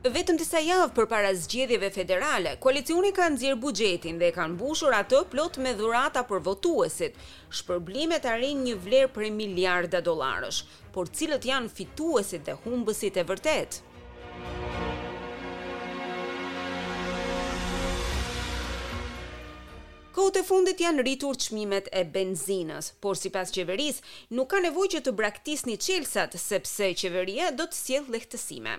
Vetëm disa javë përpara zgjedhjeve federale, koalicioni ka nxjerrë buxhetin dhe e ka mbushur atë plot me dhurata për votuesit. Shpërblimet arrijnë një vlerë prej miliarda dollarësh. Por cilët janë fituesit dhe humbësit e vërtetë? Kohët e fundit janë rritur çmimet e benzinës, por sipas qeverisë, nuk ka nevojë që të braktisni çelësat sepse qeveria do të sjellë lehtësime.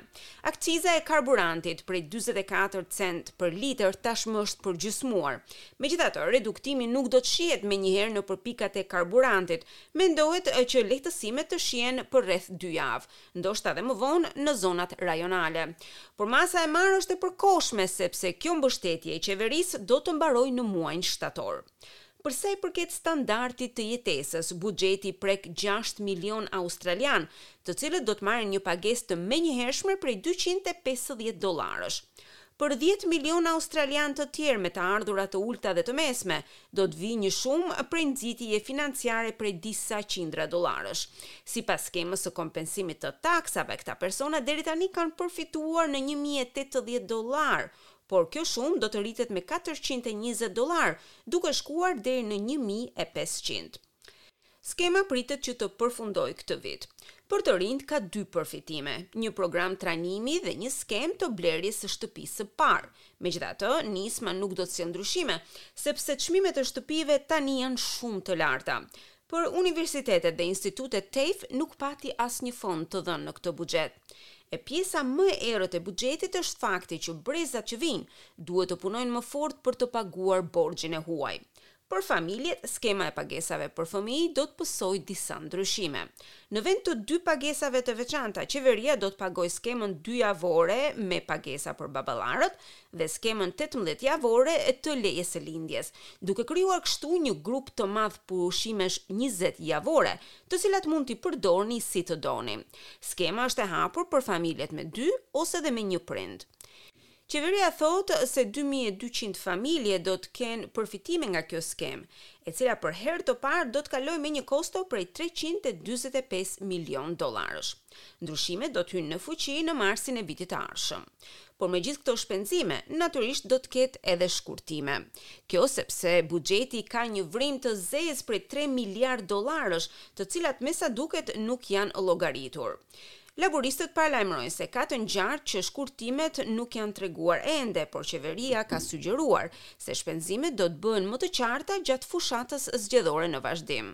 Akciza e karburantit prej dyzet e katër cent për litër tashmë është përgjysmuar. Megjithatë, reduktimi nuk do të shihet menjëherë nëpër pikat e karburantit. Mendohet që lehtësimet të shihen për rreth dy javë. ndoshta dhe më vonë në zonat rajonale. Por masa e marrë është e përkohshme sepse kjo mbështetje e qeverisë do të mbarojë në muajin shtator. Për sa i përket standardit të jetesës, buxheti prek gjashtë milionë australianë, të cilët do të marrin një pagesë të menjëhershme prej dyqind e pesëdhjetë dollarësh. Për dhjetë milionë australianë të tjerë me të ardhura të ulëta dhe të mesme, do të vijë një shumë prej nxitjeje financiare prej disa qindra dollarësh. Sipas skemës së kompensimit të taksave, këta persona deri tani kanë përfituar në një mijë e tetëdhjetë dollarë, por kjo shumë do të rritet me katërqind e njëzet dollarë, duke shkuar deri në një mijë e pesëqind. Skema pritet që të përfundojë këtë vit. Për të rinjtë ka dy përfitime, një program trajnimi dhe një skemë të blerjes së shtëpisë së parë. Megjithatë, nisma nuk do të sjellë ndryshime, sepse çmimet e shtëpive tani janë shumë të larta. Për universitetet dhe institutet TAFE nuk pati asnjë fond të dhënë në këtë buxhet. E pjesa më e errët e buxhetit është fakti që brezat që vijnë, duhet të punojnë më fort për të paguar borxhin e huaj. Për familjet, skema e pagesave për fëmijë do të pësojë disa ndryshime. Në vend të dy pagesave të veçanta, qeveria do të pagojë skemën dy javore me pagesa për baballarët dhe skemën tetëmbëdhjetë javore të lejes së lindjes, duke krijuar kështu një grup të madh pushimesh njëzet javore, të cilat mund t'i përdorni si të doni. Skema është e hapur për familjet me dy ose dhe me një prind. Qeveria thotë se dy mijë e dyqind familje do të kenë përfitime nga kjo skemë, e cila për herë të parë do të kalojë me një kosto prej treqind e dyzet e pesë milionë dollarësh. Ndryshimet do të hyjnë në fuqi në marsin e vitit të ardhshëm. Por me gjithë këto shpenzime, natyrisht do të ketë edhe shkurtime. Kjo sepse buxheti ka një vrimë të zezë prej tre miliardë dollarësh, të cilat mesa duket nuk janë llogaritur. Laburistët paralajmërojnë se ka të ngjarë që shkurtimet nuk janë treguar ende, por qeveria ka sugjeruar se shpenzimet do të bëhen më të qarta gjatë fushatës zgjedhore në vazhdim.